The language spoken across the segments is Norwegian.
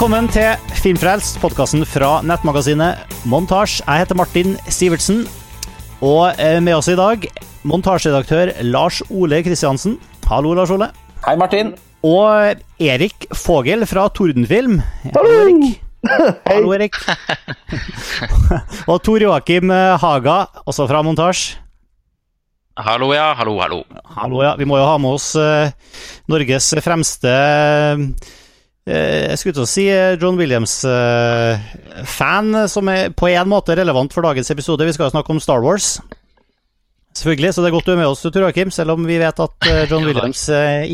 Velkommen til Filmfrelst, podkasten fra nettmagasinet Montasj. Jeg heter Martin Sivertsen, og eh, med oss i dag montasjeredaktør Lars Ole Kristiansen. Hallo, Lars Ole. Hei, Martin. Og Erik Fogel fra Tordenfilm. Hallo, Erik. Hallo, Erik. og Tor Joakim Haga, også fra Montasj. Hallo, ja. Hallo, hallo. Hallo, ja. Vi må jo ha med oss Norges fremste uh, Jeg skulle til å si John Williams-fan, uh, som er på en måte relevant for dagens episode. Vi skal jo snakke om Star Wars. Selvfølgelig, så det er godt du er med oss, Tor Joakim, selv om vi vet at John Williams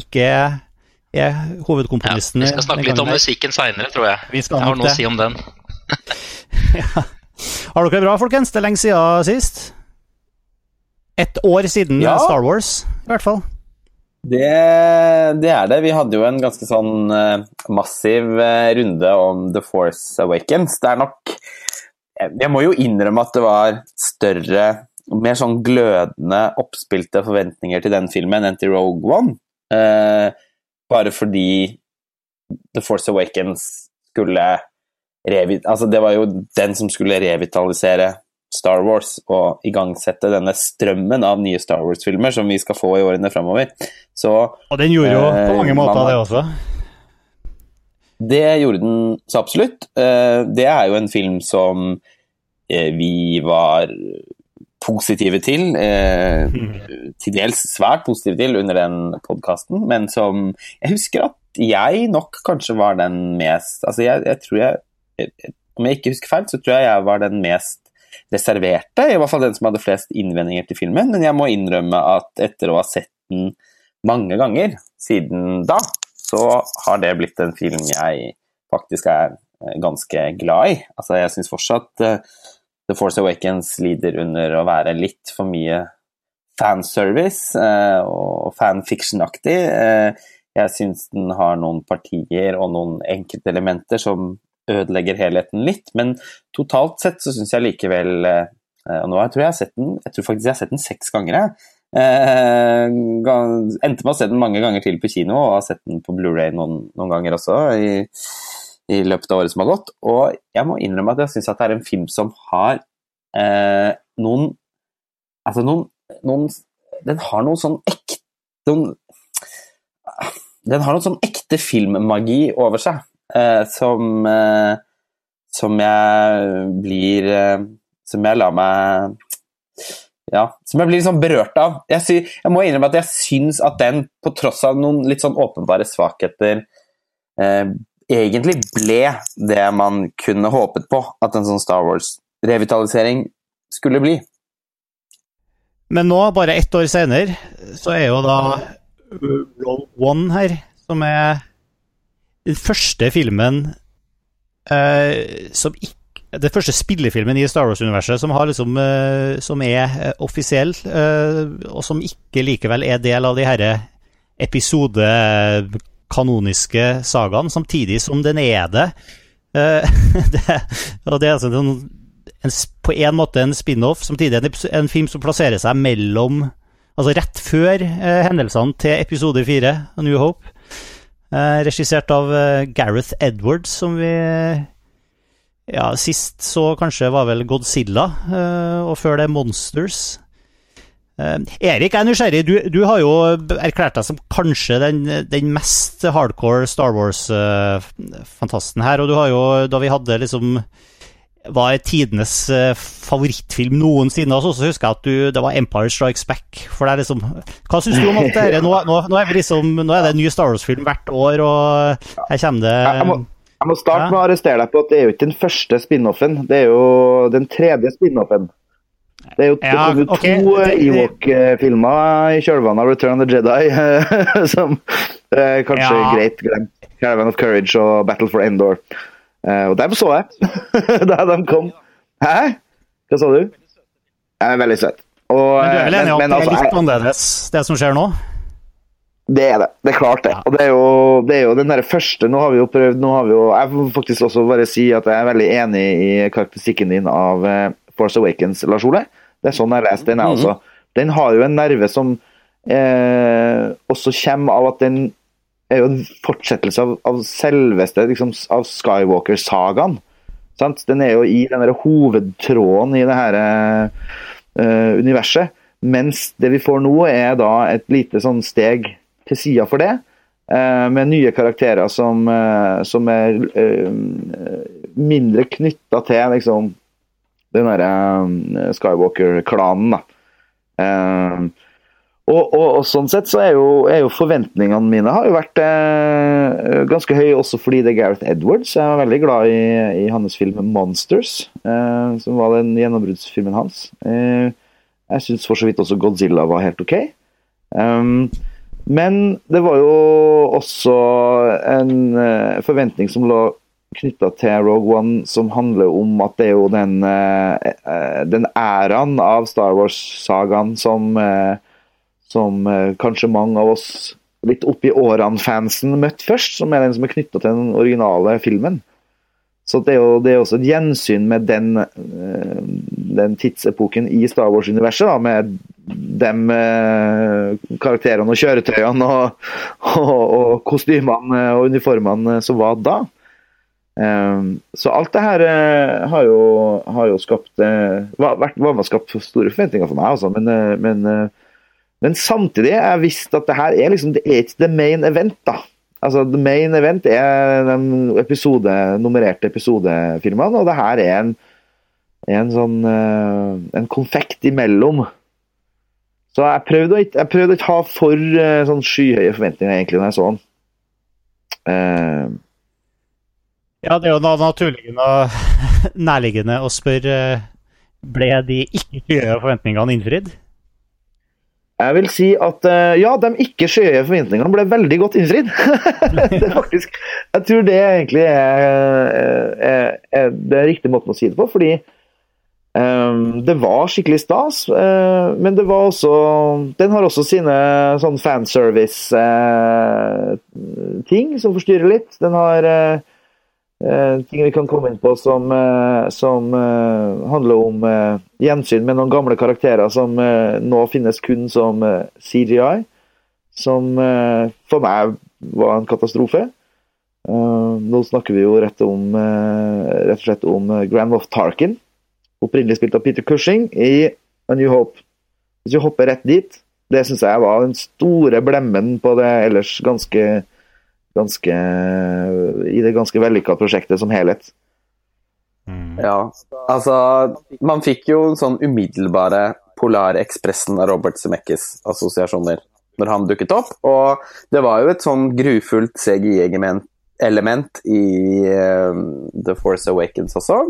ikke er, hovedkomponisten. Ja, vi skal snakke litt om musikken seinere, tror jeg. Vi skal jeg har noe å si om den. ja. Har dere det bra, folkens? Det er lenge siden sist. Et år siden ja. Star Wars, i hvert fall. Det, det, er det. Vi hadde jo en ganske sånn uh, massiv uh, runde om The Force Awakens. Det er nok Jeg må jo innrømme at det var større, mer sånn glødende, oppspilte forventninger til den filmen enn til Rogue One. Eh, bare fordi The Force Awakens skulle Altså, det var jo den som skulle revitalisere Star Wars og igangsette denne strømmen av nye Star Wars-filmer som vi skal få i årene framover. Og den gjorde jo på eh, mange måter man, det også? Det gjorde den så absolutt. Eh, det er jo en film som eh, vi var positive til. Til dels svært positive til under den podkasten, men som Jeg husker at jeg nok kanskje var den mest Altså, jeg, jeg tror jeg Om jeg ikke husker feil, så tror jeg jeg var den mest reserverte, i hvert fall den som hadde flest innvendinger til filmen. Men jeg må innrømme at etter å ha sett den mange ganger siden da, så har det blitt en film jeg faktisk er eh, ganske glad i. Altså, jeg syns fortsatt uh, The Force Awakens lider under å være litt for mye fanservice uh, og fanfiction-aktig. Uh, jeg syns den har noen partier og noen enkeltelementer som ødelegger helheten litt. Men totalt sett så syns jeg likevel eh, Og nå jeg tror jeg har sett den jeg tror faktisk jeg har sett den seks ganger. Jeg. Eh, endte med å se den mange ganger til på kino, og har sett den på Blu-ray noen, noen, ganger også. i, i løpet av året som har gått. Og jeg må innrømme at jeg syns det er en film som har eh, noen Altså noen, noen, Den har noe sånn ekte noen, Den har noe sånn ekte filmmagi over seg som, eh, som jeg blir eh, Som jeg lar meg ja, som jeg blir liksom berørt av. Jeg, sy, jeg må innrømme at jeg syns at den, på tross av noen litt sånn åpenbare svakheter, eh, egentlig ble det man kunne håpet på at en sånn Star Wars-revitalisering skulle bli. Men nå, bare ett år senere, så er jo da Roll One her, som er den første filmen uh, som ikke den første spillefilmen i Star Wars-universet som, liksom, uh, som, er uh, offisiell, og som ikke likevel er del av de herre episodekanoniske sagaene, samtidig som den er det. det og det er altså en, på en måte en spin-off, samtidig en, en, film som plasserer seg mellom Altså rett før hendelsene til episode fire, New Hope. Eh, regissert av eh, Gareth Edwards, som vi ja, sist så kanskje var vel Godzilla, eh, og før det Monsters. Erik, jeg er nysgjerrig. Du, du, har jo erklært deg som kanskje den, den mest hardcore Star Wars-fantasten her. Og du har jo, da vi hadde liksom var tidenes uh, favorittfilm noensinne. Og så husker jeg at du, det var Empire Strikes Back. For det er liksom Hva syns du om alt dette? Nå, nå, nå, er liksom, nå, er det en ny Star Wars-film hvert år, og her kommer det jeg må, jeg må starte med å arrestere deg på at det er jo ikke den første spin-offen. Det er jo den tredje spin-offen. Det er jo ja, okay. to Ewok-filmer i kjølvannet av Return of the Jedi som eh, kanskje ja. greit glemt. Caravan of Courage og Battle for Endor. Uh, og dem så jeg da de kom. Hæ? Hva sa du? Jeg er veldig søt. Og, men du er vel enig i at det er litt annerledes, det som skjer nå? Det er det. Det er klart, det. Ja. Og det er, jo, det er jo den der første Nå har vi jo prøvd nå har vi jo, Jeg må faktisk også bare si at jeg er veldig enig i karakteristikken din av uh, Force Awakens, Lars Ole. Det er sånn jeg leser den, jeg også. Den har jo en nerve som eh, også kommer av at den er jo en fortsettelse av, av selveste liksom, av Skywalker-sagaen. Den er jo i den der hovedtråden i det her uh, universet. Mens det vi får nå, er da et lite sånn steg til sida for det. Uh, med nye karakterer som, uh, som er mindre knytta til liksom, den derre Skywalker-klanen. da. Eh, og, og, og, sånn sett så er jo, er jo, forventningene mine har jo vært eh, ganske høye også fordi det er Gareth Edwards. Jeg var veldig glad i, i hans film 'Monsters', eh, som var den gjennombruddsfilmen hans. Eh, jeg syns for så vidt også Godzilla var helt OK. Um, men det var jo også en uh, forventning som lå knytta til Rogue One, som handler om at det er jo den, uh, den æraen av Star Wars-sagaen som som eh, kanskje mange av oss litt oppi årene-fansen møtte først, som er den som er knytta til den originale filmen. Så det er jo det er også et gjensyn med den, eh, den tidsepoken i Star Wars-universet, med de eh, karakterene og kjøretøyene og, og, og, kostymene og uniformene som var da. Så alt det her har jo, har jo skapt var, var skapt store forventninger for meg, altså. Men, men men samtidig har jeg visst at det her er liksom, det er ikke the main event. da. Altså, The main event er den episode, nummererte episodefilmene, og det her er en, en sånn uh, en konfekt imellom. Så jeg prøvde å ikke, jeg prøvde å ikke ha for uh, sånn skyhøye forventninger egentlig når jeg så den. Uh, ja, det er jo naturlig og nærliggende å spørre ble de ikke skyhøye forventningene innfridd? Jeg vil si at uh, ja, de ikke skyhøye forventningene ble veldig godt innfridd. det faktisk, jeg tror det egentlig er, er, er, det riktige måten å si det på. Fordi um, det var skikkelig stas, uh, men det var også Den har også sine sånn fanservice-ting uh, som forstyrrer litt. Den har Eh, ting vi kan komme inn på som, eh, som eh, handler om gjensyn med noen gamle karakterer som nå finnes kun som CGI. Som for meg var en katastrofe. Nå snakker vi jo rett, om, rett og slett om Grand Moff Tarkin. Opprinnelig spilt av Peter Cushing i A New Hope. Hvis vi hopper rett dit, det syns jeg var den store blemmen på det ellers ganske ganske, i det ganske vellykka prosjektet som helhet. Mm. Ja, altså Man fikk jo sånn umiddelbare Polarekspressen av Robert Zemeckis-assosiasjoner når han dukket opp. Og det var jo et sånn grufullt CGI-element i uh, The Force Awakens også.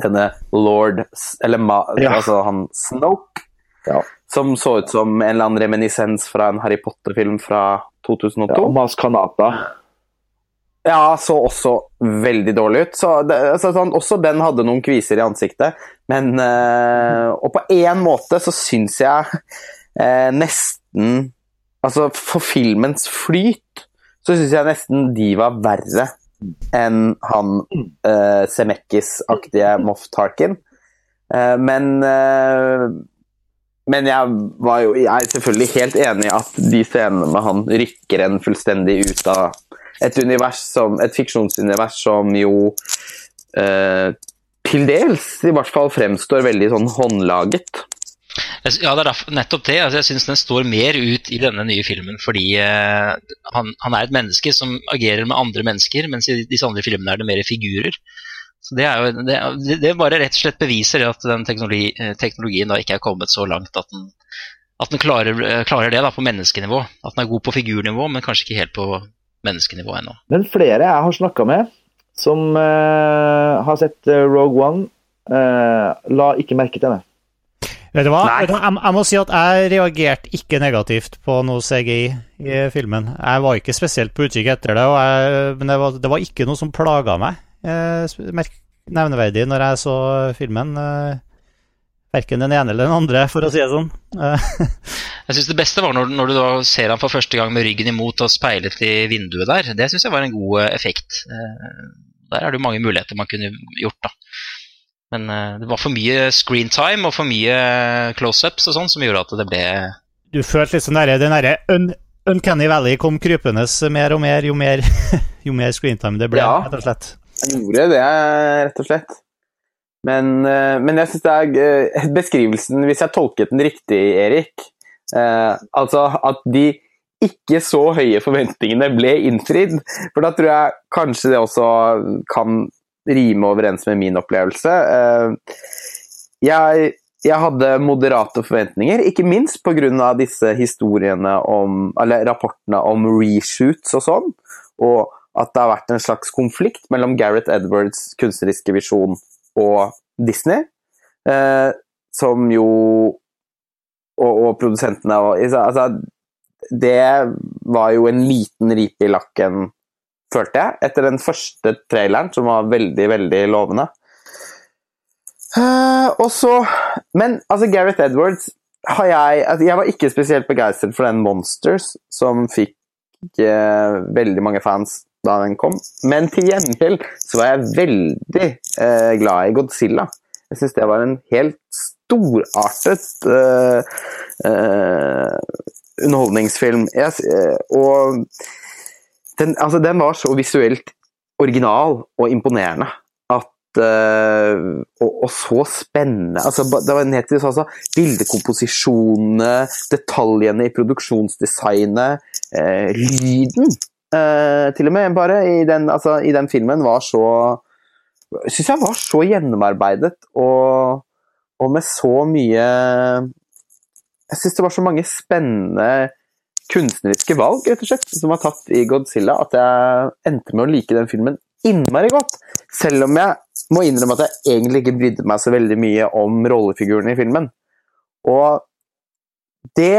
Denne lord Eller ja. altså han Snoke. Ja. Som så ut som en eller annen reminiscens fra en Harry Potter-film fra 2002. Ja, Mas Kanata. Ja, så også veldig dårlig ut. Så det, så sånn, også den hadde noen kviser i ansiktet. Men øh, Og på én måte så syns jeg øh, nesten Altså, for filmens flyt så syns jeg nesten de var verre enn han øh, Semekis-aktige Moff Tarkin. Uh, men men jeg var jo jeg er selvfølgelig helt enig i at de scenene med han rykker en fullstendig ut av et univers som, et fiksjonsunivers som jo eh, til dels i hvert fall fremstår veldig sånn håndlaget. Ja, det er nettopp det. Altså, jeg syns den står mer ut i denne nye filmen fordi eh, han, han, er et menneske som agerer med andre mennesker, mens i disse andre filmene er det mer figurer. Så det, er jo, det, det bare rett og slett beviser at den teknologi, eh, teknologien da ikke er kommet så langt at den, at den klarer, eh, klarer, det da på menneskenivå. At den er god på figurnivå, men kanskje ikke helt på menneskenivå ennå. Men flere jeg har snakka med som uh, har sett Rogue One, uh, la ikke merke til det. Vet du hva? Jeg, jeg, må si at jeg reagerte ikke negativt på noe CGI i filmen. Jeg var ikke spesielt på utkikk etter det, jeg, men det var, det var, ikke noe som plaga meg nevneverdig når jeg så filmen. Eh, Verken den ene eller den andre, for å si det sånn. Eh, jeg syns det beste var når, når, du da ser han for første gang med ryggen imot og speilet i vinduet der. Det syns jeg var en god eh, effekt. Der er det jo mange muligheter man kunne gjort, da. Men det var for mye screentime og for mye close-ups og sånn som gjorde at det ble Du følte liksom den derre Uncanny Valley kom krypende mer og mer jo mer, jo mer screentime det ble, Ja. og slett. Jeg gjorde det, rett og slett. Men, eh, men jeg syns det er eh, beskrivelsen, hvis jeg tolket den riktig, Erik eh, Altså at de ikke så høye forventningene ble innfridd. For da tror jeg kanskje det også kan rime overens med min opplevelse. Eh, jeg, jeg hadde moderate forventninger, ikke minst pga. disse historiene om Eller rapportene om reshoots og sånn. Og at det har vært en slags konflikt mellom Gareth Edwards' kunstneriske visjon og Disney. Eh, som jo Og, og produsentene og, altså, Det var jo en liten ripe i lakken, følte jeg, etter den første traileren, som var veldig, veldig lovende. Eh, og så Men altså, Gareth Edwards har jeg altså, Jeg var ikke spesielt begeistret for den Monsters, som fikk eh, veldig mange fans da den kom. Men til gjengjeld så var jeg veldig eh, glad i Godzilla. Jeg syns det var en helt storartet eh, eh, underholdningsfilm. Jeg, eh, og den, altså, den var så visuelt original og imponerende eh, og, og, så spennende. Altså, det var nettopp altså, bildekomposisjonene, detaljene i produksjonsdesignet, eh, lyden eh, til og med bare i den, altså, i den filmen var så Syns jeg var så gjennomarbeidet og, og med så mye Jeg syns det var så mange spennende kunstneriske valg rett og slett, som var tatt i Godzilla, at jeg endte med å like den filmen innmari godt. Selv om jeg må innrømme at jeg egentlig ikke brydde meg så veldig mye om rollefigurene i filmen. Og det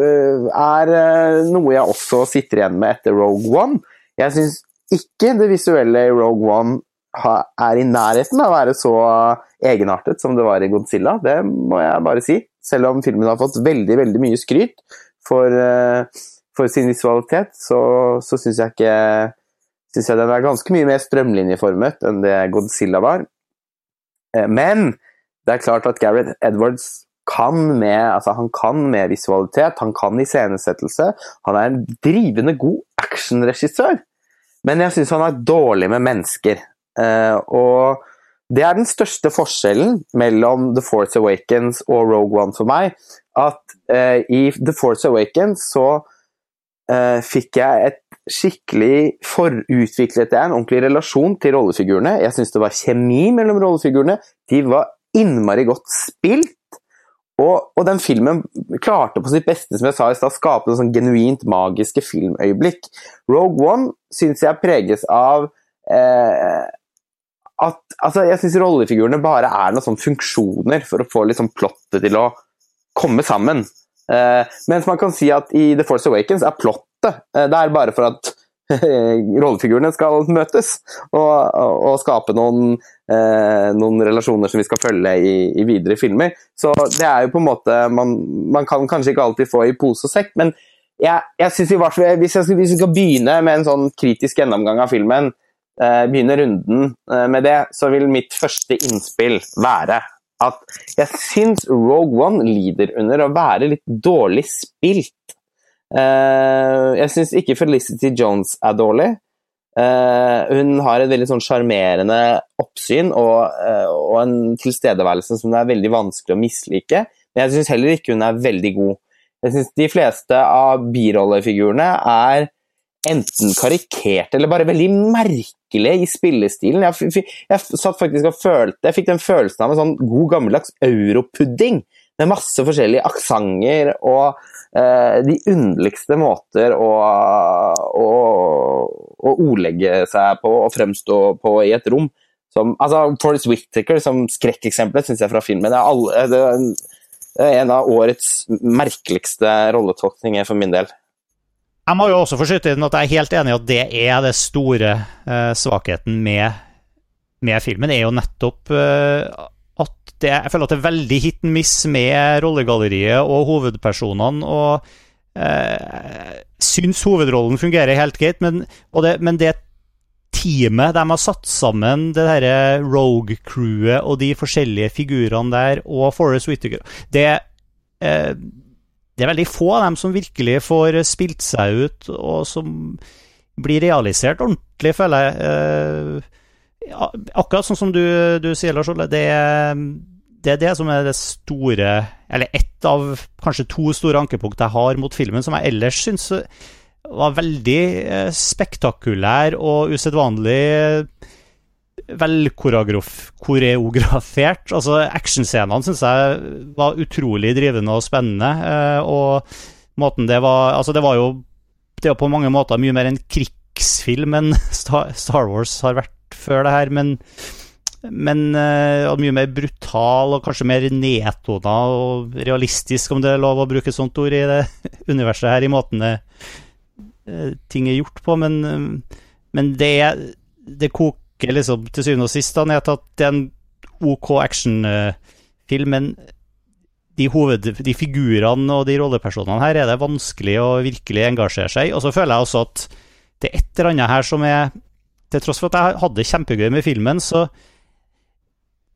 er øh, noe jeg også sitter igjen med etter Rogue One. Jeg syns ikke det visuelle i Rogue One er i nærheten av å være så egenartet som det var i Godzilla. Det må jeg bare si. Selv om filmen har fått veldig, veldig mye skryt for, øh, for sin visualitet, så, så syns jeg ikke synes jeg den er ganske mye mer strømlinjeformet enn det Godzilla var. Men det er klart at Gareth Edwards kan med, altså han kan med visualitet, han kan iscenesettelse. Han er en drivende god actionregissør. Men jeg syns han er dårlig med mennesker. Og det er den største forskjellen mellom The Force Awakens og Rogue One for meg. At i The Force Awakens så fikk jeg et skikkelig forutviklet jeg en ordentlig relasjon til rollefigurene. Jeg syns det var kjemi mellom rollefigurene. De var innmari godt spilt. Og, og, den filmen klarte på sitt beste som jeg sa i sted, å skape en sånn genuint magiske filmøyeblikk. Rogue One syns jeg preges av eh, at altså, Jeg syns rollefigurene bare er noen sånne funksjoner for å få liksom plottet til å komme sammen. Eh, mens man kan si at i The Force Awakens er plottet det er bare for at rollefigurene skal møtes og, og skape noen, eh, noen, relasjoner som vi skal følge i, i, videre filmer. Så det er jo på en måte Man, man kan kanskje ikke alltid få i pose og sekk, men jeg, jeg synes i hvert hvis, vi skal begynne med en sånn kritisk gjennomgang av filmen, eh, begynne runden eh, med det, så vil mitt første innspill være at jeg syns Rogue One lider under å være litt dårlig spilt. Uh, jeg syns ikke Felicity Jones er dårlig. Uh, hun har et veldig sånn sjarmerende oppsyn og, uh, og, en tilstedeværelse som det er veldig vanskelig å mislike. Men jeg syns heller ikke hun er veldig god. Jeg syns de fleste av birollefigurene er enten karikert eller bare veldig merkelige i spillestilen. Jeg, jeg satt faktisk og følte Jeg fikk den følelsen av en sånn god gammeldags europudding med masse forskjellige aksenter og eh, de underligste måter å, å, å, ordlegge seg på og fremstå på i et rom. Som, altså, Forrest Whittaker som skrekkeksempelet syns jeg fra filmen er, alle, det er en av årets merkeligste rolletolkninger for min del. Jeg må jo også få skyte inn at jeg er helt enig i at det er det store eh, svakheten med, med, filmen. er jo nettopp uh, at det, jeg føler at det er veldig hit and miss med rollegalleriet og hovedpersonene. og eh, Syns hovedrollen fungerer helt greit, men, det, men det teamet de har satt sammen, det derre Rogue-crewet og de forskjellige figurene der, og Forest Whittaker Det det er veldig få av dem som virkelig får spilt seg ut, og som blir realisert ordentlig, føler jeg. Ja, akkurat sånn som du, du sier, Lars Ole. Det, det, er det som er det store Eller ett av kanskje to store ankepunkt jeg har mot filmen, som jeg ellers syns var veldig spektakulær og usedvanlig velkoreografert. Altså, actionscenene syns jeg var utrolig drivende og spennende. Eh, og måten det var Altså, det var jo det er på mange måter mye mer en krigsfilm enn Star Wars har vært før det her, men men uh, mye mer brutal og kanskje mer nedtona og realistisk, om det er lov å bruke sånt ord i det universet her, i måten det, uh, ting er gjort på. Men, men det, det koker liksom til syvende og sist ned til at det er en OK actionfilm, men de, hoved, de figurene og de rollepersonene her er det vanskelig å virkelig engasjere seg i. Og så føler jeg også at det er et eller annet her som er Til tross for at jeg hadde kjempegøy med filmen, så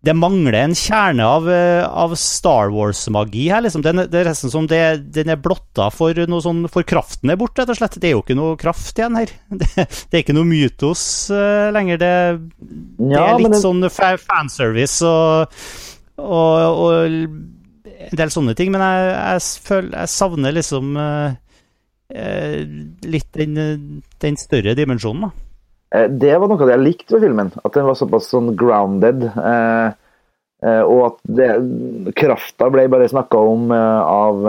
det mangler en kjerne av, eh, av Star Wars-magi her. Liksom. Den, det er nesten som det, den er blotta for noe sånn For kraften er borte, rett og slett. Det er jo ikke noe kraft igjen her. Det, det er ikke noe mytos uh, lenger. Det, det, er litt sånn fanservice og, og, og, en del sånne ting. Men jeg, jeg, føler, jeg savner liksom uh, uh, litt den, den, større dimensjonen, da. Eh, det var noe av det jeg likte ved filmen. At den var såpass sånn grounded. Eh, eh, og at det, krafta ble bare snakka om av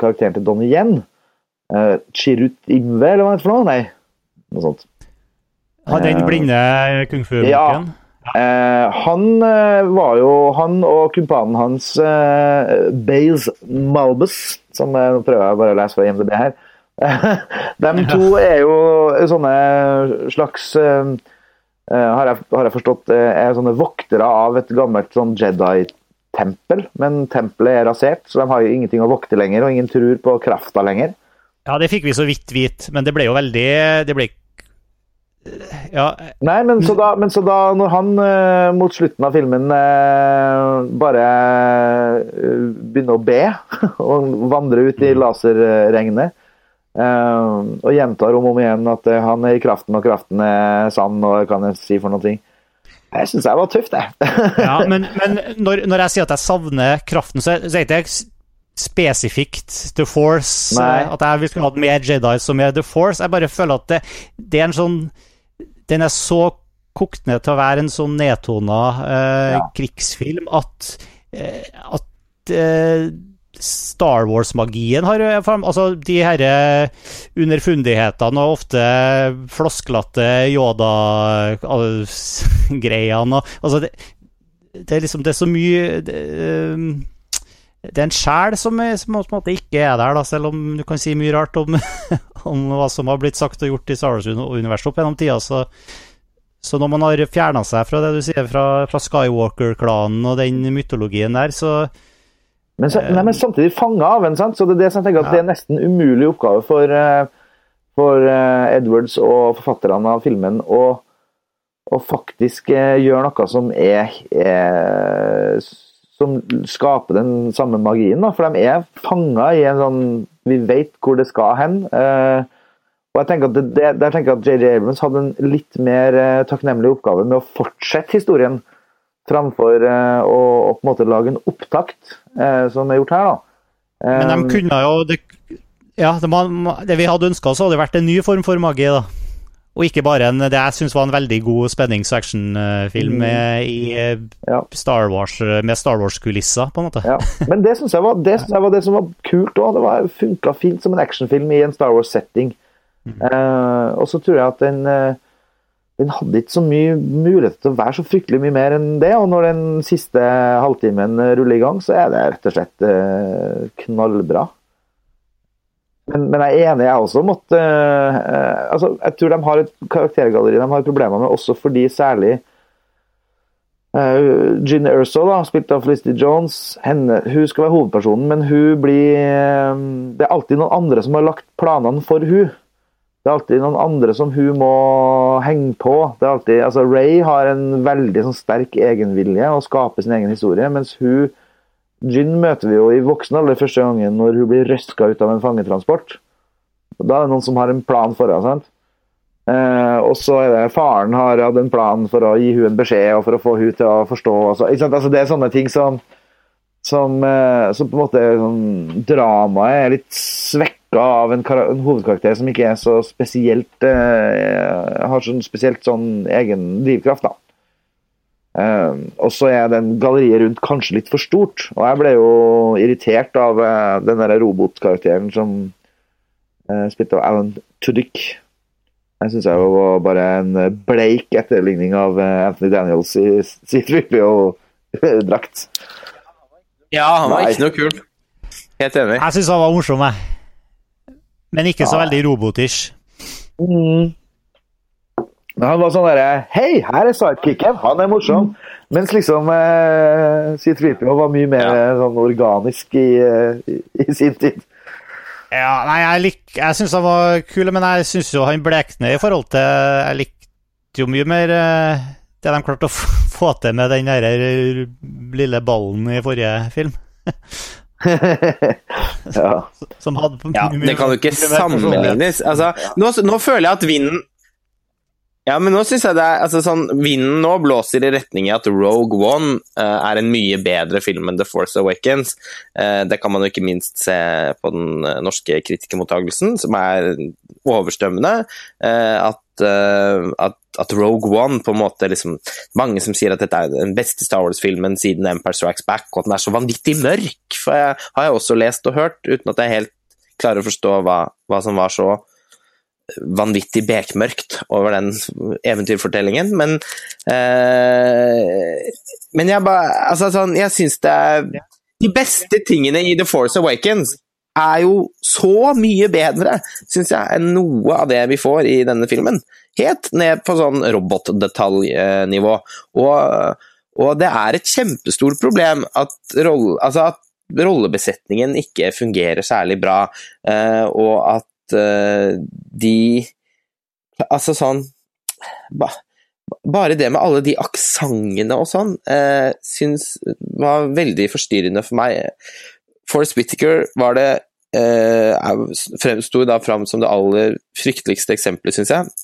karakteren til Donnie Yen. Chirut Imve, eller hva det heter for noe? Nei, noe sånt. Han den blinde kung fu-boken? Ja. Eh, han var jo Han og kumpanen hans, eh, Baze Malbus, som jeg prøver jeg bare å lese fra IMDb her, de to er jo sånne slags uh, har, jeg, har, jeg, forstått er sånne voktere av et gammelt sånn Jedi-tempel. Men tempelet er rasert, så de har jo ingenting å vokte lenger, og ingen tror på krafta lenger. Ja, det fikk vi så vidt vite, men det ble jo veldig Det ble ja. Nei, men så, da, men så da, når han mot slutten av filmen bare begynner å be og vandre ut i mm. laserregnet Uh, og gjentar om og om igjen at uh, han er i kraften, og kraften er sann, og kan jeg si for noe? Jeg syns jeg var tøft, jeg. ja, men, men når, når, jeg sier at jeg savner kraften, så, sier er det ikke spesifikt The Force. Nei. At jeg skulle ha mer Jedi som er The Force. Jeg bare føler at det, det, er en sånn Den er så kokt ned til å være en sånn nedtona uh, ja. krigsfilm at, at Star Wars-magien har Altså, de herre underfundighetene og ofte flosklete Yoda-greiene og Altså, det, det, er liksom Det er så mye det, det er en sjel som, som, på en måte ikke er der, da, selv om du kan si mye rart om, om hva som har blitt sagt og gjort i Star Wars-universet opp gjennom tida. Så, så, når man har fjerna seg fra det du sier, fra, fra Skywalker-klanen og den mytologien der, så, men, så, nei, men samtidig fanga av en, sant? så det er det som jeg tenker at ja. det er nesten umulig oppgave for, eh, for uh, Edwards og forfatterne av filmen å, å faktisk gjøre noe som er, er, Som skaper den samme magien. Da. For de er fanga i en sånn Vi vet hvor det skal hen. Uh, og jeg tenker at det, det, Der tenker jeg at JJ Abrams hadde en litt mer takknemlig oppgave med å fortsette historien framfor uh, å, å, på en måte lage en opptakt, uh, som er gjort her. da. Men de eh, kunne jo det, Ja, det, det vi hadde ønska oss, hadde vært en ny form for magi. da. Og ikke bare en, det jeg syns var en veldig god spennings- actionfilm mm. ja. Star Wars, med Star Wars-kulisser, på en måte. Ja. Men det syns jeg, jeg, var det som var kult òg. Det funka fint som en actionfilm i en Star Wars-setting. Mm. Uh, og så tror jeg at den uh, den hadde ikke så mye mulighet til å være så fryktelig mye mer enn det. Og når den siste halvtimen ruller i gang, så er det rett og slett eh, knallbra. Men, men, jeg er enig, jeg også, at uh, altså, Jeg tror de har et karaktergalleri de har problemer med, også fordi særlig uh, Ginny Erso, da, spilt av Felicity Jones, henne, hun skal være hovedpersonen, men hun blir uh, Det er alltid noen andre som har lagt planene for hun. Det er alltid noen andre som hun må henge på. Det er alltid, altså Ray har en veldig sånn, sterk egenvilje og skaper sin egen historie, mens hun Gin møter vi jo i voksen alder første gangen når hun blir røska ut av en fangetransport. Da er det noen som har en plan for henne. Eh, og så er det faren har hatt en plan for å gi hun en beskjed og for å få hun til å forstå. Så, sant? Altså, det er sånne ting som som, eh, som på en måte sånn, Dramaet er litt svekka av en, en hovedkarakter som ikke er så spesielt eh, Har sånn spesielt sånn egen drivkraft, da. Eh, og så er den galleriet rundt kanskje litt for stort. Og jeg ble jo irritert av eh, den der robotkarakteren som eh, spilte av Alan Tudyk. Jeg syns jeg var bare en bleik etterligning av eh, Anthony Daniels i C-3PO-drakt. Ja, han var Nei. ikke noe kul. Helt enig. Jeg syns han var morsom, jeg. Men ikke så Ja. veldig robotish. Mm. Han var sånn derre Hei, her er sidekicken! Han er morsom! Mens liksom eh, C3PO var mye mer Ja. eh, sånn organisk i, eh, i, i sin tid. Ja, nei, jeg, lik, jeg syns han var kul, men jeg syns jo han blekner i forhold til Jeg likte jo mye mer eh, det de klarte å få til med den der eh, lille ballen i forrige film. ja. Som hadde Ja, det kan jo ikke sammenlignes. Altså, nå, nå føler jeg at vinden Ja, men nå syns jeg det er altså, sånn, Vinden nå blåser i retning av at Rogue One uh, er en mye bedre film enn The Force Awakens. Uh, det kan man jo ikke minst se på den eh, norske kritikermottagelsen, som er overstrømmende. Uh, at, at, at Rogue One på en måte liksom Mange som sier at dette er den beste Star Wars-filmen siden Empire Strikes Back, og at den er så vanvittig mørk. For jeg har jeg også lest og hørt, uten at jeg helt klarer å forstå hva, hva som var så vanvittig bekmørkt over den eventyrfortellingen, men eh, Men jeg bare Altså, sånn, jeg syns det er De beste tingene i The Force Awakens er jo så mye bedre, syns jeg, enn noe av det vi får i denne filmen. Helt ned på sånn robotdetaljnivå. Og, og det er et kjempestort problem at, roll, altså at rollebesetningen ikke fungerer særlig bra, eh, og at eh, de Altså sånn ba, Bare det med alle de aksentene og sånn, eh, syns var veldig forstyrrende for meg. Forrest Whittaker var det eh, fremsto da fram som det aller frykteligste eksempelet, syns jeg.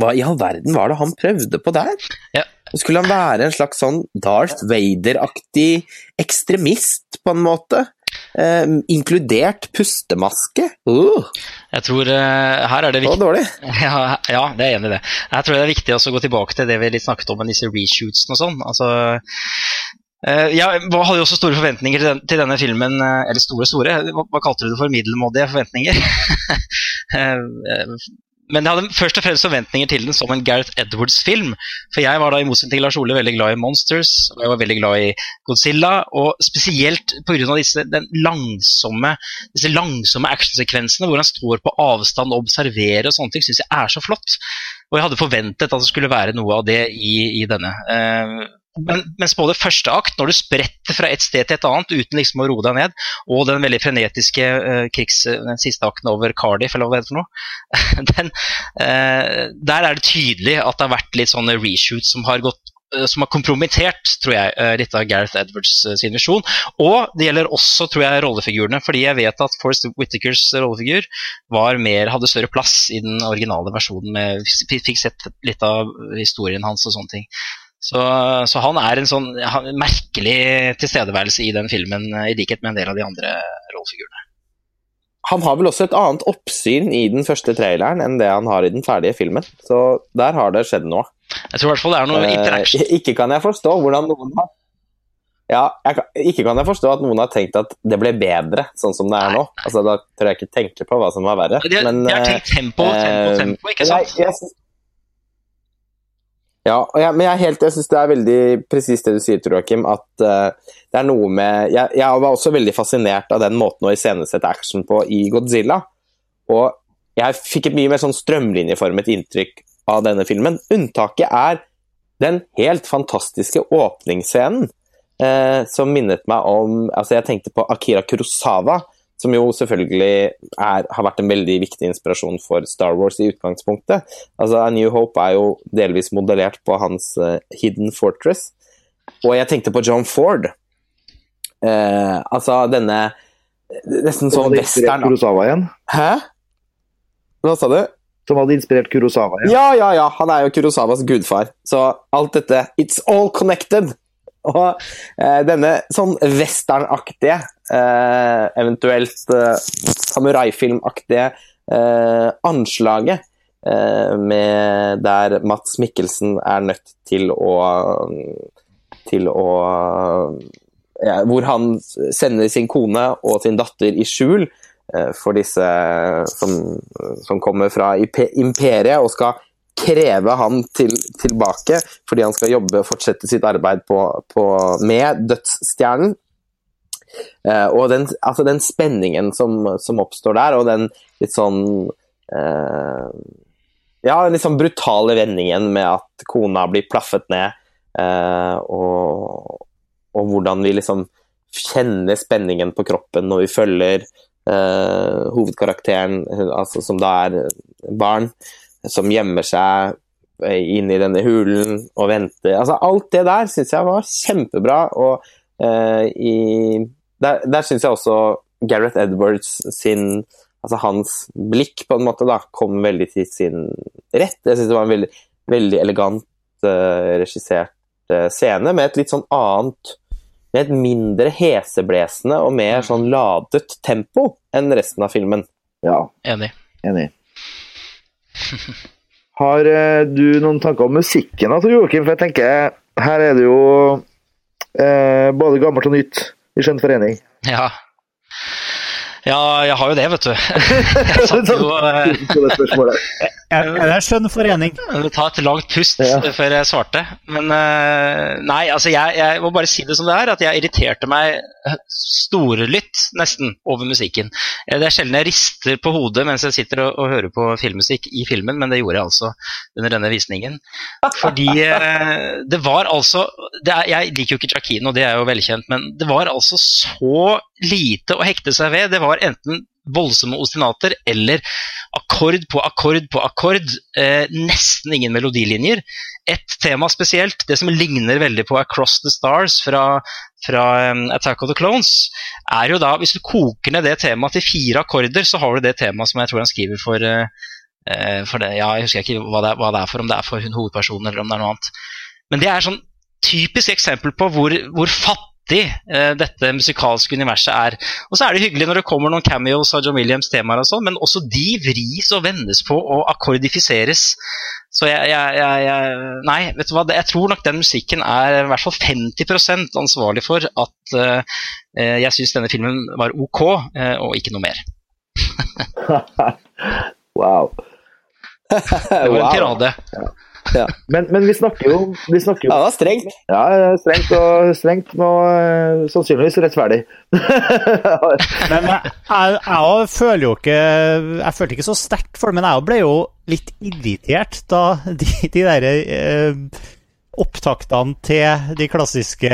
Hva i all verden var det han prøvde på der? Ja. Skulle han være en slags sånn Darth Vader-aktig ekstremist, på en måte? Eh, inkludert pustemaske? Uh, Jeg tror uh, her er det viktig dårlig. ja, ja, det er enig i det. Jeg tror det er viktig å gå tilbake til det vi litt snakket om med disse reshootsene og sånn. Altså, jeg hadde jo også store forventninger til, den, til denne filmen, eh, eller store, store. Hva, kalte du det for? Middelmådige forventninger? Eh, eh, men jeg hadde først og fremst forventninger til den som en Gareth Edwards-film. For jeg var da i motsetning til Lars Ole veldig glad i Monsters, og jeg var veldig glad i Godzilla. Og spesielt pga. disse, langsomme, disse langsomme actionsekvensene hvor han står på avstand og observerer og sånne ting, syns jeg er så flott. Og jeg hadde forventet at det skulle være noe av det i, i denne. Men, mens både første akt, når du spretter fra et sted til et annet uten liksom å roe deg ned, og den veldig frenetiske uh, krigs, den siste akten over Cardiff, eller hva det heter for noe, den, uh, der er det tydelig at det har vært litt sånne reshoots som har gått eh, som har kompromittert tror jeg, litt av Gareth Edwards sin visjon. Og det gjelder også tror jeg, rollefigurene, fordi jeg vet at Forrest Whittakers rollefigur var mer, hadde større plass i den originale versjonen. Med, fikk sett litt av historien hans og sånne ting. Så, så han er en sånn han, merkelig tilstedeværelse i den filmen, i likhet med en del av de andre rollefigurene. Han har vel også et annet oppsyn i den første traileren enn det han har i den ferdige filmen. Så der har det skjedd noe. Jeg tror i hvert fall det er noe Eh, ikke kan jeg forstå hvordan noen har ja, jeg kan, Ikke kan jeg forstå at noen har tenkt at det ble bedre sånn som det er nå. Altså, Da tror jeg ikke tenker på hva som var verre. De, har- Men, de har eh, tenkt tempo, tempo, eh, tempo, ikke jeg- sant? jeg syns- ja, jeg, men jeg, er jeg syns det er veldig presist det du sier, Tor Joakim, at uh, det er noe med jeg, jeg var også veldig fascinert av den måten å iscenesette action på i Godzilla. Og jeg fikk et mye mer sånn strømlinjeformet inntrykk av denne filmen. Unntaket er den helt fantastiske åpningsscenen, uh, som minnet meg om Altså, jeg tenkte på Akira Kurosawa, som jo selvfølgelig er, har vært en veldig viktig inspirasjon for Star Wars i utgangspunktet. Altså, A New Hope er jo delvis modellert på hans uh, Hidden Fortress. Og jeg tenkte på John Ford. Uh, Altså denne nesten Som sånn western Kurosawa igjen? Hæ? Hva sa du? Som hadde inspirert Kurosawa igjen? Ja, ja, ja. Han er jo Kurosawas gudfar. Så alt dette It's all connected! Og eh, denne sånn westernaktige, eh, eventuelt eh, samuraifilmaktige eh, anslaget eh, med der Mats Mikkelsen er nødt til å til å ja, Hvor han sender sin kone og sin datter i skjul eh, for disse som, som kommer fra imperiet og skal kreve han til, tilbake fordi han skal jobbe og fortsette sitt arbeid på, på, med Dødsstjernen. Eh, og den, altså den spenningen som, som oppstår der, og den litt sånn eh, Ja, den litt sånn brutale vendingen med at kona blir plaffet ned, eh, og, og hvordan vi liksom kjenner spenningen på kroppen når vi følger eh, hovedkarakteren, altså som da er barn, som gjemmer seg inn i denne hulen og venter. Altså, alt det der syns jeg var kjempebra. Og uh, i, der, der syns jeg også Gareth Edwards sin Altså hans blikk på en måte da, kom veldig til sin rett. Jeg syns det var en veldig, veldig elegant uh, regissert uh, scene med et litt sånn annet Med et mindre heseblesende og mer sånn ladet tempo enn resten av filmen. Ja, Enig. enig. Har eh, du noen tanker om musikken, altså, Joakim? For jeg tenker, her er det jo eh, både gammelt og nytt i skjønn forening. Ja. ja, jeg har jo det, vet du. Jeg satt jo eh, det. Er det skjønn forening? Tar et langt pust Ja. før jeg svarte. Men eh, nei, altså jeg, jeg må bare si det som det er, at jeg irriterte meg storlytt nesten over musikken. Eh, Det er sjelden jeg rister på hodet mens jeg sitter og, og hører på filmmusikk i filmen, men det gjorde jeg altså under denne visningen. Fordi eh, det var altså det er, Jeg liker jo ikke Jacquino, det er jo velkjent, men det var altså så lite å hekte seg ved. Det var enten voldsomme ostinater eller akkord på akkord på akkord. Eh, nesten ingen melodilinjer. Et tema spesielt, det som ligner veldig på Across the Stars fra, fra um, Attack of the Clones, er jo da Hvis du koker ned det temaet til fire akkorder, så har du det temaet som jeg tror han skriver for eh, for det, ja, Jeg husker ikke hva det, er, hva det er for, om det er for hun hovedpersonen eller om det er noe annet. Men det er sånn typisk eksempel på hvor, hvor fattig eh, dette musikalske universet er. Og så er det hyggelig når det kommer noen cameos av John Williams temaer og sånn, men også de vris og vendes på og akkordifiseres. Så jeg, jeg, jeg, Nei, vet du hva, jeg tror nok den musikken er i hvert fall 50 ansvarlig for at eh, eh, jeg syns denne filmen var ok, eh, og ikke noe mer. wow. Det var en tirade. Men, men vi snakker jo, vi snakker Ja, det var strengt. Ja, strengt og strengt, og eh, sannsynligvis rettferdig. Men jeg, jeg, jeg føler jo ikke Jeg følte ikke så sterkt for det, men jeg ble jo litt irritert da de, de der eh, opptaktene til de klassiske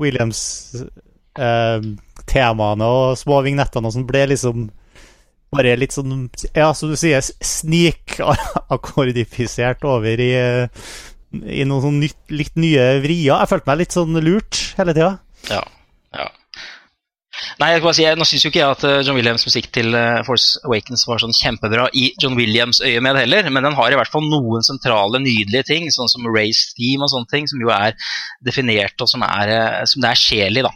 Williams-temaene og små vignettene og sånn ble liksom bare litt sånn, ja, som du sier, snikakkordifisert over i, eh, i noen sånn nytt, litt nye vrier. Jeg følte meg litt sånn lurt hele tida. Ja. ja. Nei, jeg kan bare si, jeg, Nå syns jo ikke jeg at eh, John Williams' musikk til eh, Force Awakens var sånn kjempebra i John Williams' øyemed heller, men den har i hvert fall noen sentrale, nydelige ting, sånn som Race Theme og sånne ting, som jo er definert og som, er, som det er sjel i, da.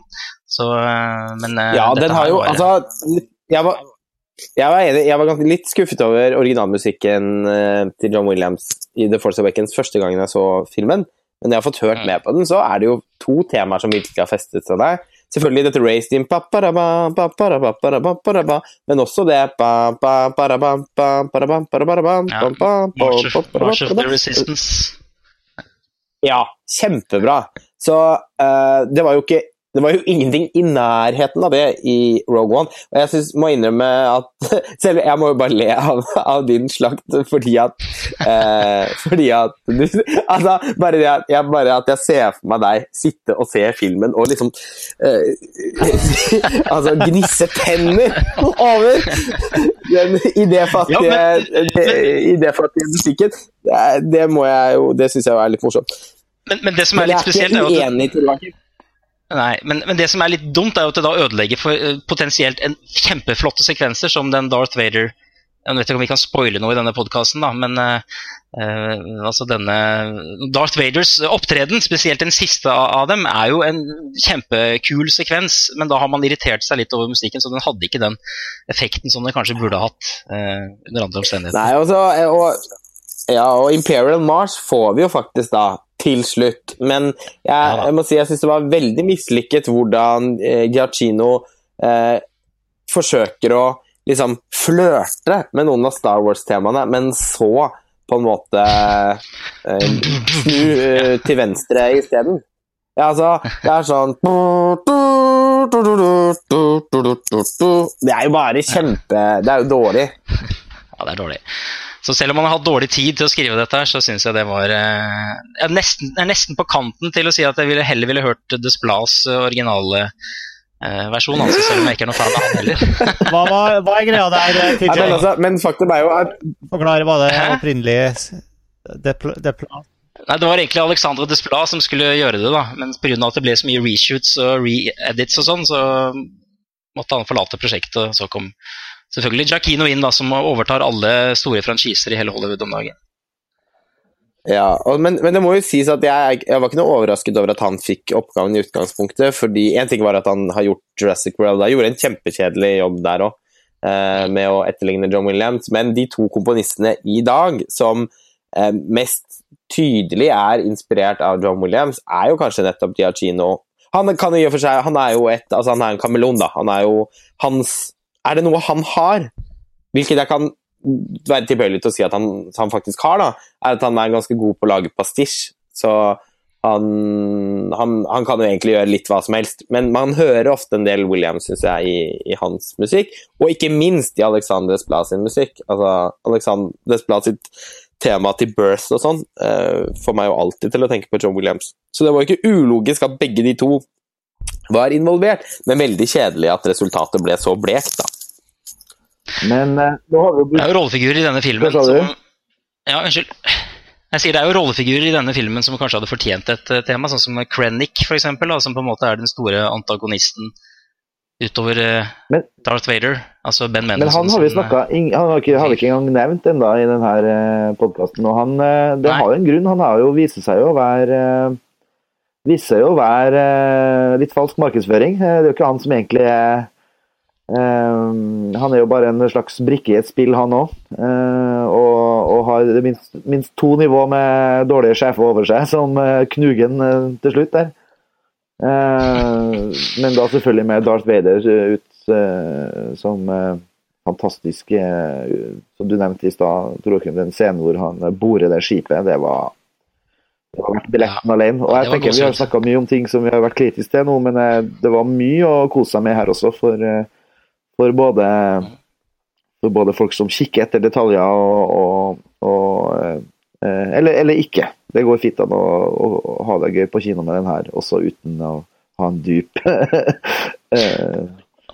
Så, men Ja, dette den har jo bare... Altså, jeg var, jeg var enig. Jeg var litt skuffet over originalmusikken eh, til John Williams i The Force Awakens første gangen jeg så filmen. Men når jeg har fått hørt Mm. med på den, så er det jo to temaer som virkelig har festet seg der. Selvfølgelig dette race team, ba, men også det March of, the. Resistance. Ja, kjempebra. Så eh, det var jo ikke det var jo ingenting i nærheten av det i Rogue One. Og jeg synes, må innrømme at Selv jeg må jo bare le av, av din slakt fordi at eh, Fordi at du Altså, bare det at jeg, bare at jeg ser for meg deg sitte og se filmen og liksom eh, Altså gnisse tenner over den idéfattige Ja, idéfattige musikken. Det, det må jeg jo Det syns jeg er litt morsomt. Men, men det som er litt spesielt, er jo at. Nei, men, men, det som er litt dumt, er jo at det da ødelegger for uh, potensielt en kjempeflotte sekvenser som den Darth Vader Jeg vet ikke om vi kan spoile noe i denne podkasten, men uh, altså denne Darth Vaders opptreden, spesielt den siste av, dem, er jo en kjempekul sekvens. Men da har man irritert seg litt over musikken, så den hadde ikke den effekten som den kanskje burde hatt under andre omstendigheter. Nei, også, og, ja, og Imperial Mars får vi jo faktisk da til slutt. Men jeg, jeg må si jeg syns det var veldig mislykket hvordan eh, Giacchino eh, forsøker å liksom flørte med noen av Star Wars-temaene, men så på en måte eh, snu eh, til venstre isteden. Ja, altså, det er sånn Det er jo bare kjempe Det er jo dårlig. Ja, det er dårlig. Så selv om man har hatt dårlig tid til å skrive dette, her, så syns jeg det var eh, jeg er, nesten, jeg er, nesten, på kanten til å si at jeg ville, heller ville hørt Desplas eh, originale eh, versjon, altså, selv om jeg ikke er noen fan av han heller. hva, var, hva, er greia der, eh, TJ? Men, altså, men faktum er jo at Forklar hva det opprinnelige Desplas Nei, Det var egentlig Alexandre Desplas som skulle gjøre det, da. men pga. at det ble så mye reshoots og re-edits og sånn, så måtte han forlate prosjektet. og Så kom selvfølgelig Giacchino inn, da, som overtar alle store franchiser i hele Hollywood om dagen. Ja, og, men, men, det må jo sies at jeg, jeg, var ikke noe overrasket over at han fikk oppgaven i utgangspunktet. fordi Én ting var at han har gjort Jurassic World, han gjorde en kjempekjedelig jobb der òg, eh, med å etterligne John Williams. Men de to komponistene i dag som eh, mest tydelig er inspirert av John Williams, er jo kanskje nettopp Giacchino. Han kan jo for seg, han er jo et, altså han er en kameleon, da. Han er jo hans er det noe han har, hvilket jeg kan være tilbøyelig til å si at han, han, faktisk har, da, er at han er ganske god på å lage pastisj. Så han, han, han, kan jo egentlig gjøre litt hva som helst. Men man hører ofte en del Williams, syns jeg, i, i, hans musikk. Og ikke minst i Alexander Desplat sin musikk. Altså, Alexander Desplat sitt tema til Birth og sånn uh, får meg jo alltid til å tenke på John Williams. Så det var ikke ulogisk at begge de to var involvert, men veldig kjedelig at resultatet ble så blekt, da. Men uh, nå har vi jo Det er jo rollefigurer i denne filmen som Ja, unnskyld. Jeg sier Det er jo rollefigurer i denne filmen som kanskje hadde fortjent et uh, tema, sånn som Krennic, f.eks., som på en måte er den store antagonisten utover uh, men, Darth Vader, altså Ben Mendelsohn. Men han har vi snakka Han har ikke, har ikke engang nevnt ennå i denne uh, podkasten, og han Det Nei. har jo en grunn. Han har jo vist seg jo å være viser jo å være litt falsk markedsføring. Det er jo ikke han som egentlig er eh, han er jo bare en slags brikke i et spill, han òg. Eh, og, og, har minst, minst, to nivå med dårlige sjefer over seg, som uh, Knugen til slutt der. men da selvfølgelig med Darth Vader ut som fantastisk Som du nevnte i stad, den scenen hvor han borer det skipet, det var det har vært billetten ja, alene. Og jeg tenker Vi har snakka mye om ting som vi har vært kritiske til nå, men det var mye å kose seg med her også. for for både, for både folk som kikker etter detaljer og, og, og eh, eller, eller, ikke. Det går fint an å, å, ha det gøy på kino med den her, også uten å ha en dyp eh,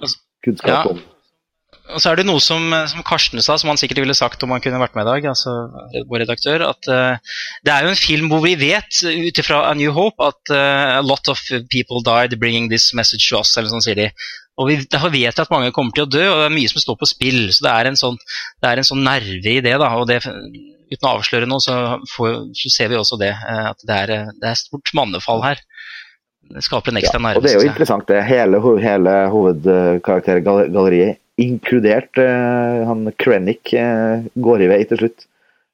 altså, kunnskap om. Og så er det noe som, som, Karsten sa, som han sikkert ville sagt om han kunne vært med i dag, altså vår redaktør, at uh, det er jo en film hvor vi vet, ut ifra A New Hope, at uh, a lot of people died bringing this message to us, eller sånn sier de. Og vi, Derfor vet jeg at mange kommer til å dø, og det er mye som står på spill. Så det er en sånn, er en sånn nerve i det. da, og det, Uten å avsløre noe, så, får, så, ser vi også det. Eh, at det er, det er stort mannefall her. Det skaper en ekstra ja, nerve. Og det er jo interessant, det. Hele, hele hovedkaraktergalleriet, inkludert uh, han Krennic, uh, går i vei til slutt.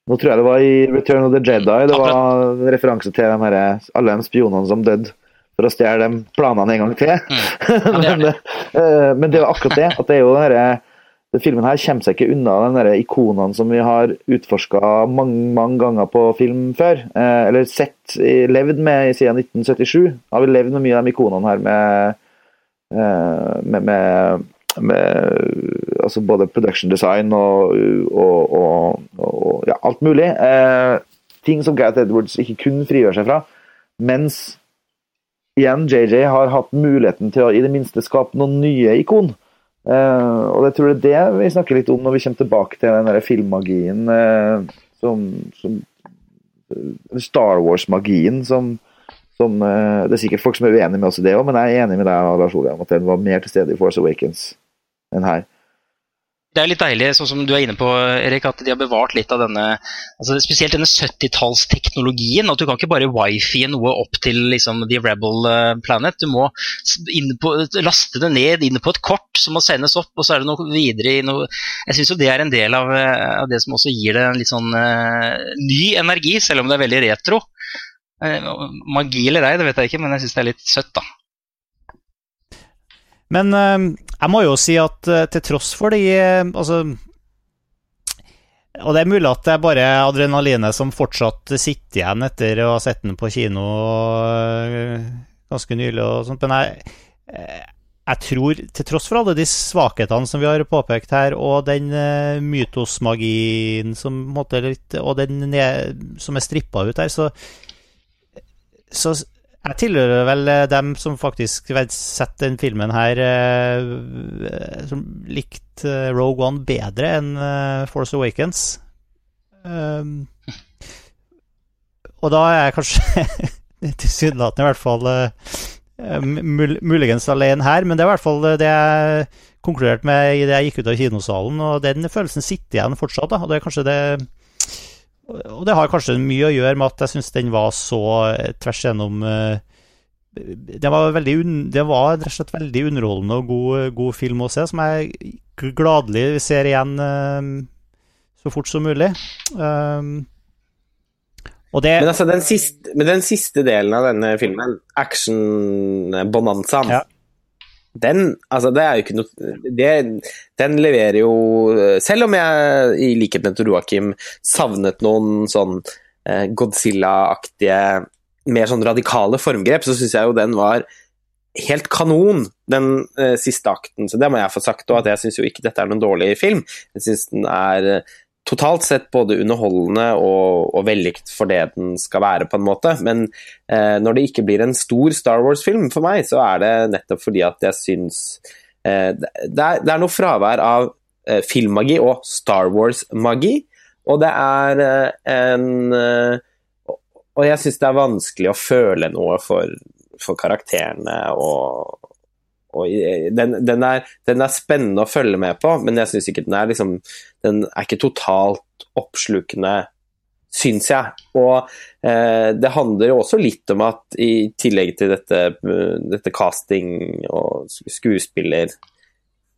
Nå tror jeg det var i Return of the Jedi det var referanse til de her, alle de spionene som døde for å stjele de planene en gang til. Mm. Ja, det men, uh, men, det er akkurat det. at det er jo denne, den Filmen her kommer seg ikke unna de der ikonene som vi har utforska mange, mange ganger på film før. Eller sett, levd med siden 1977. Har vi levd med mye av de ikonene her med, med, med, med altså både production design og, og, og, og ja, alt mulig. ting som Gareth Edwards ikke kun frigjør seg fra. Mens igjen, JJ har hatt muligheten til å i det minste skape noen nye ikon. Eh, og jeg tror det er det vi snakker litt om når vi kommer tilbake til den der filmmagien eh, som, som uh, Star Wars-magien som, Som, det er sikkert folk som er uenige med oss i det òg, men jeg er enig med deg Lars Ole, om at den var mer til stede i Force Awakens enn her det er litt deilig, sånn som du er inne på, Erik, at de har bevart litt av denne altså Spesielt denne 70-tallsteknologien. At du kan ikke bare wifi noe opp til liksom, The Rebel eh, Planet. Du må på, laste det ned inn på et kort som må sendes opp, og så er det noe videre i noe Jeg syns jo det er en del av, eh, av, det som også gir det en litt sånn uh, ny energi, selv om det er veldig retro. Uh, magi eller ei, det vet jeg ikke, men jeg syns det er litt søtt, da. Men uh, jeg må jo si at uh, til tross for de uh, Altså Og det er mulig at det er bare adrenalinet som fortsatt sitter igjen etter å ha sett den på kino ganske nylig og sånt, men jeg, jeg tror, til tross for alle de svakhetene som vi har påpekt her, og den mytosmagien som, måtte, og den som er strippa ut her, så, så jeg tilhører vel eh, dem som faktisk sett den filmen her eh, Som likte eh, Rogue One bedre enn Force Awakens. Um, og da er jeg kanskje tilsynelatende i hvert fall mul muligens alene her, men det er i hvert fall det jeg konkluderte med idet jeg gikk ut av kinosalen, og den følelsen sitter igjen fortsatt. Da, og det er kanskje det og det har kanskje mye å gjøre med at jeg syns den var så tvers gjennom uh, det var, veldig, det var rett og slett veldig underholdende og god, god, film å se, som jeg gladelig ser igjen uh, så fort som mulig. Um, det, men, altså, den siste, men den siste delen av denne filmen, action-bonanzaen, ja. Den, altså det er jo ikke noe det, Den leverer jo Selv om jeg, i likhet med Joakim, savnet noen sånn eh, Godzilla-aktige mer sånn radikale formgrep, så syns jeg jo den var helt kanon, den eh, siste akten. Så det må jeg få sagt òg, at jeg syns jo ikke dette er noen dårlig film. Jeg syns den er eh, totalt sett både underholdende og, og vellykket for det den skal være, på en måte. Men eh, når det ikke blir en stor Star Wars-film for meg, så er det nettopp fordi at jeg syns eh, det, er, det, er, noe fravær av eh, filmmagi og Star Wars-magi. Og det er eh, en og jeg syns det er vanskelig å føle noe for, for karakterene og, og den, den, er, den, er, spennende å følge med på, men jeg syns ikke den er liksom Den er ikke totalt oppslukende, syns jeg. Og eh, det handler jo også litt om at i tillegg til dette, dette casting og skuespiller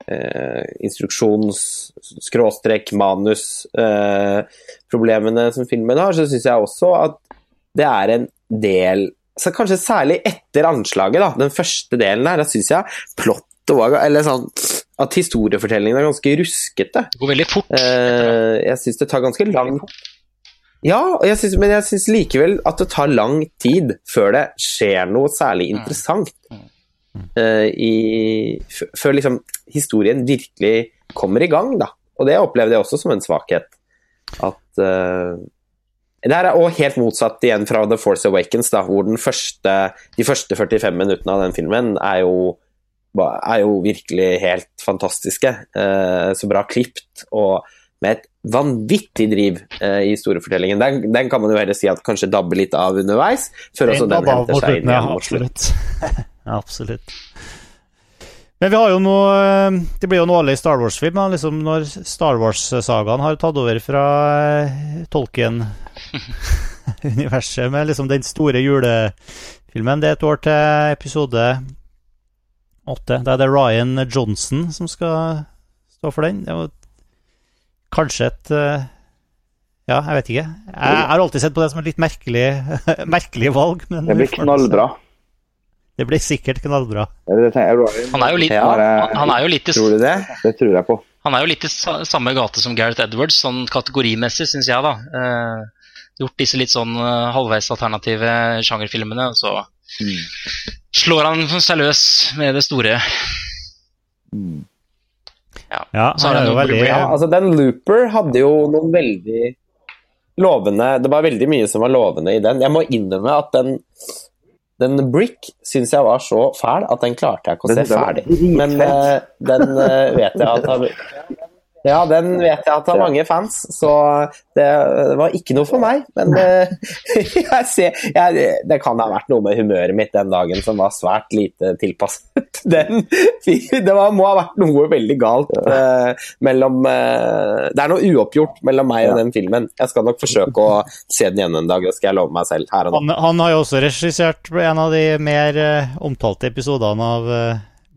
eh, instruksjons, skråstrek, manus eh, som filmen har, så syns jeg også at det er en del så Kanskje særlig etter anslaget, da, den første delen her, da syns jeg plottet var Eller sånn at historiefortellingen er ganske ruskete. Det går veldig fort. Eh, jeg syns det tar ganske lang Ja, jeg synes, men jeg syns likevel at det tar lang tid før det skjer noe særlig mm. interessant. Eh, i, før liksom historien virkelig kommer i gang, da. Og det opplevde jeg også som en svakhet. At uh, det her er også helt motsatt igjen fra The Force Awakens, da, hvor første, de første 45 minuttene av den filmen er jo, er jo virkelig helt fantastiske. Eh, så bra klipt og med et vanvittig driv eh, i historiefortellingen. Den, den, kan man jo heller si at kanskje dabber litt av underveis, før også den henter seg inn igjen mot slutt. absolutt. Men vi har jo noe eh, Det blir jo noe alle i Star Wars-film. Liksom når Star Wars-sagaen har tatt over fra eh, Tolkien-universet med liksom den store julefilmen. Det er et år til episode åtte. Da er det Ryan Johnson som skal stå for den. Det var kanskje et eh, Ja, jeg vet ikke. Jeg har alltid sett på det som et litt merkelig, merkelig valg. Men det blir knallbra. Det blir sikkert knallbra. Han er jo litt, han er jo litt Tror du det? Det tror jeg på. Han er jo litt i samme gate som Gareth Edwards, sånn kategorimessig, syns jeg, da. Eh, gjort disse litt sånn uh, halvveis alternative sjangerfilmene, og så mm. slår han seg løs med det store. Mm. Ja, ja han er jo veldig ja, altså Den Looper hadde jo noen veldig lovende Det var veldig mye som var lovende i den. Jeg må innrømme at den den Brick syns jeg var så fæl at den klarte jeg ikke å se ferdig. Men uh, den uh, vet jeg at har Ja, den vet jeg at har mange fans, så det, var ikke noe for meg. Men eh, jeg ser, jeg, det kan ha vært noe med humøret mitt den dagen som var svært lite tilpasset den. Det var, må ha vært noe veldig galt uh, mellom uh, Det er noe uoppgjort mellom meg og den filmen. Jeg skal nok forsøke å se den igjen en dag, det skal jeg love meg selv her og nå. Han, han har jo også regissert en av de mer uh, omtalte episodene av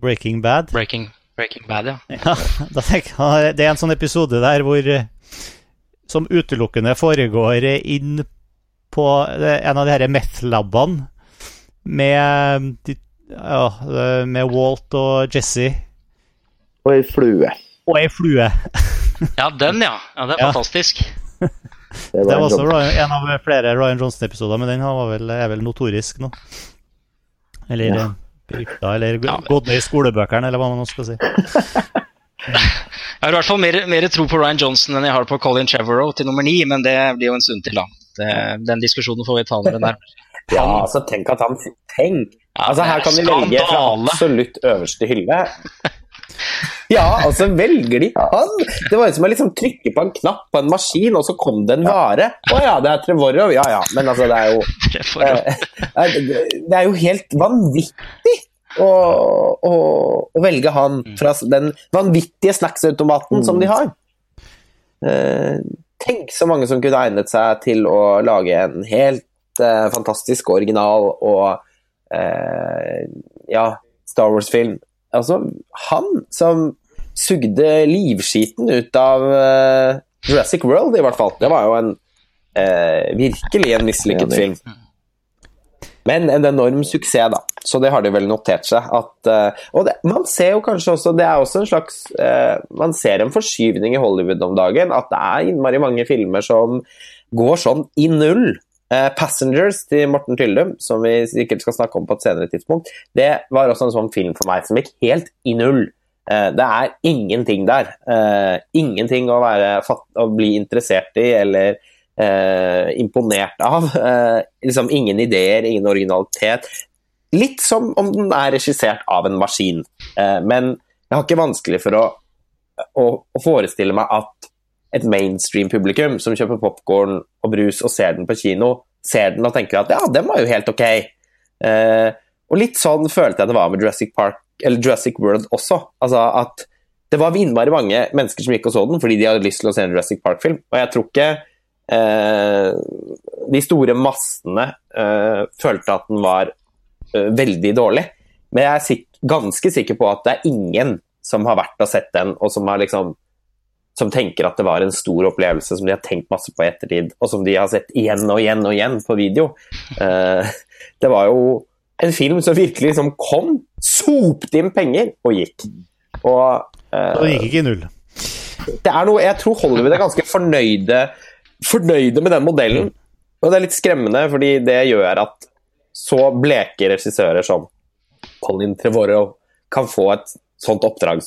Breaking Bad. Breaking Breaking Bad, ja. ja jeg, det er en sånn episode der hvor som utelukkende foregår inn på en av de her meth-labene med, ja, med Walt og Jesse. Og ei flue. Og ei flue. ja, den, ja. ja det er ja. fantastisk. Det var, det var også en av flere Ryan Johnson-episoder, men den vel, er vel notorisk nå. Eller ja rykta, eller ja, gått ned i skolebøkene, eller hva man nå skal si. jeg har i hvert fall mer, mer, tro på Ryan Johnson enn jeg har på Colin Trevorrow til nummer ni, men det blir jo en stund til, da. Det, den diskusjonen får vi ta når den er Ja, altså tenk at han Tenk! Altså Her kan vi legge fra absolutt øverste hylle. Ja, og så velger de han? Det var som å liksom trykke på en knapp på en maskin, og så kom det en vare. Å ja, det er Trevorov. Ja ja, men altså, det er jo eh, Det er jo helt vanvittig å, å, å velge han fra den vanvittige snacksautomaten som de mm. har. Eh, tenk så mange som kunne egnet seg til å lage en helt eh, fantastisk original og ja, Star Wars-film Altså, han som sugde livskiten ut av uh, Jurassic World, i hvert fall. Det var jo en uh, virkelig en mislykket film. Men en enorm suksess, da. Så det har de vel notert seg. At, uh, og det, man ser jo kanskje også Det er også en slags Man ser en forskyvning i Hollywood om dagen. At det er innmari mange filmer som går sånn i null. Uh, 'Passengers' til Morten Tyldum, som vi sikkert skal snakke om på et senere tidspunkt, det var også en sånn film for meg som gikk helt i null. Uh, det er ingenting der. Uh, ingenting å, være, å, bli interessert i eller imponert av. liksom Ingen ideer, ingen originalitet. Litt som om den er regissert av en maskin. men jeg har ikke vanskelig for å, å, å forestille meg at et mainstream-publikum som kjøper popkorn og brus og ser den på kino, ser den og tenker at ja, den var jo helt ok. Eh, og litt sånn følte jeg det var med Jurassic Park, eller Jurassic World også. Altså at det var innmari mange mennesker som gikk og så den fordi de hadde lyst til å se en Jurassic Park-film. Og jeg tror ikke eh, de store massene eh, følte at den var eh, veldig dårlig. Men jeg er sik ganske sikker på at det er ingen som har vært og sett den, og som har liksom som tenker at det var en stor opplevelse som de har tenkt masse på i ettertid, og som de har sett igjen og igjen og igjen på video. Uh, det var jo en film som virkelig liksom kom, sopte inn penger og gikk. Og, uh, det gikk ikke i null. Det er noe, Jeg tror Hollywood er ganske fornøyde, fornøyde med den modellen. Og det er litt skremmende, fordi det gjør at så bleke regissører som Colin Trevorrow kan få et sånt oppdrag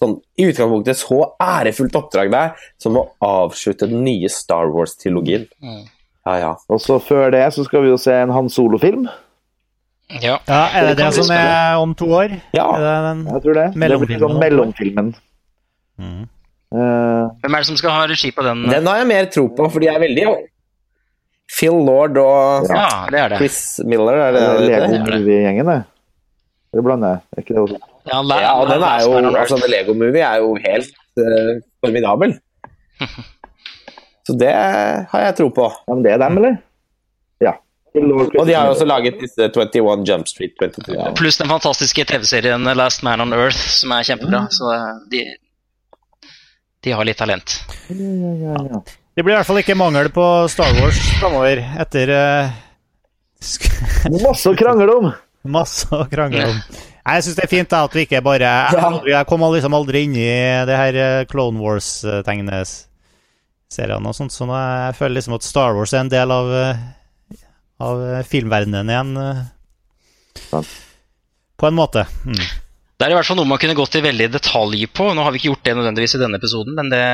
sånn, i utgangspunktet så ærefullt oppdrag der som å avslutte den nye Star Wars-trilogien. Mm. Ja, ja. Og så før det så skal vi jo se en Han Solo-film. Ja. ja. Er det det, det som er om to år? Ja, jeg tror det. Det blir sånn mellomfilmen. Mm. Uh, Hvem er det som skal ha regi på den? Den har jeg mer tro på, for de er veldig Phil Lord og ja, det er det. Chris Miller. Er det Lego-gjengen, det? Det blander jeg. Er ikke det også? Ja, ja, og den er jo, altså, The Lego Movie er jo helt uh, formidabel. Så det har jeg tro på. Ja, men det er dem, eller? Ja. Og de har jo også laget disse 21 Jump Street 22. Ja. Pluss den fantastiske TV-serien Last Man on Earth, som er kjempebra. Mm. Så eh, de, de har litt talent. Ja, ja, det blir i hvert fall ikke mangel på Star Wars framover etter uh, Masse å krangle om! Masse å krangle om. Jeg syns det er fint da, at vi ikke bare Jeg, jeg kom liksom aldri inn i det her eh, Clone Wars-tegneseriene og sånt, så nå jeg føler liksom at Star Wars er en del av, eh, av filmverdenen igjen. Eh, på en måte. Mm. Det er i hvert fall noe man kunne gått i veldig detalj på. Nå har vi ikke gjort det nødvendigvis i denne episoden, men det,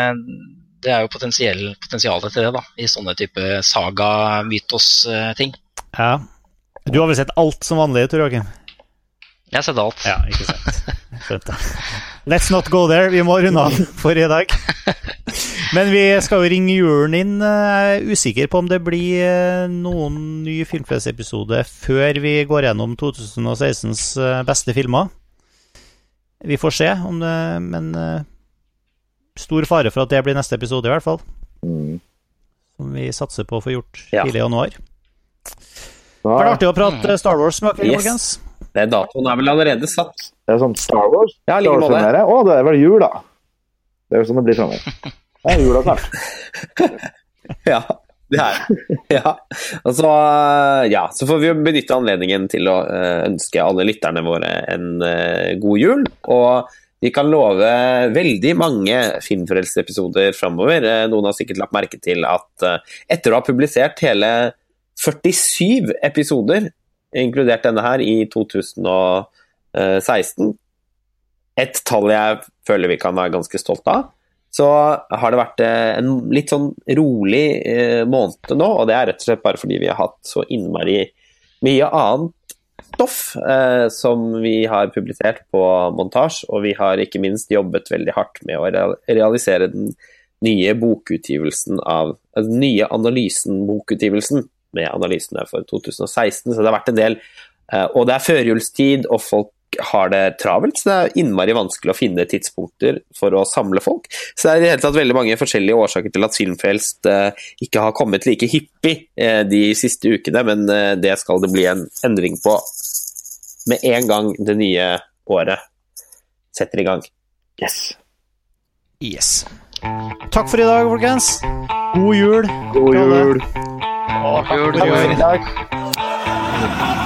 det er jo potensialet til det, da. I sånne type saga-mytos-ting. Ja. Du har vel sett alt som vanlig, Tor Joakim? Jeg har sett alt. Ja, ikke sant. Let's not go there. Vi må runde av for i dag. Men vi skal jo ringe julen inn. Jeg er usikker på om det blir eh, noen ny Filmfest-episode før vi går gjennom 2016s eh, beste filmer. Vi får se, om det, men eh, stor fare for at det blir neste episode, i hvert fall. Mm. Som vi satser på å få gjort tidlig i januar. Det var artig å prate Star Wars med dere, Yes. Det datoen er vel allerede satt. det er sånn Star Wars. Ja, like Star. Wars-premiere. Å, det er vel jul, da. Det er jo sånn det blir framover. Det er jula snart. Ja, det er ja. Altså, så, ja, så får vi jo benytte anledningen til å eh, ønske alle lytterne våre en eh, god jul. Og vi kan love veldig mange Filmfrelst-episoder framover. Noen har sikkert lagt merke til at etter å ha publisert hele 47 episoder, inkludert denne her, i 2016 Et tall jeg føler vi kan være ganske stolt av. Så har det vært eh, en litt sånn rolig eh, måned nå, og det er rett og slett bare fordi vi har hatt så innmari mye annet stoff eh, som vi har publisert på montasje, og vi har ikke minst jobbet veldig hardt med å realisere den nye bokutgivelsen av altså den nye analysen-bokutgivelsen med analysene for 2016, så det har vært en del eh, og det er førjulstid, og folk har det travelt, så det er innmari vanskelig å finne tidspunkter for å samle folk. Så det er i det hele tatt veldig mange forskjellige årsaker til at Filmfrelst eh, ikke har kommet like hyppig eh, de siste ukene, men det skal det bli en endring på med en gang det nye året setter i gang. Yes. Yes. Takk for i dag, folkens. God jul. God jul. Jul, God jul. jul. Takk.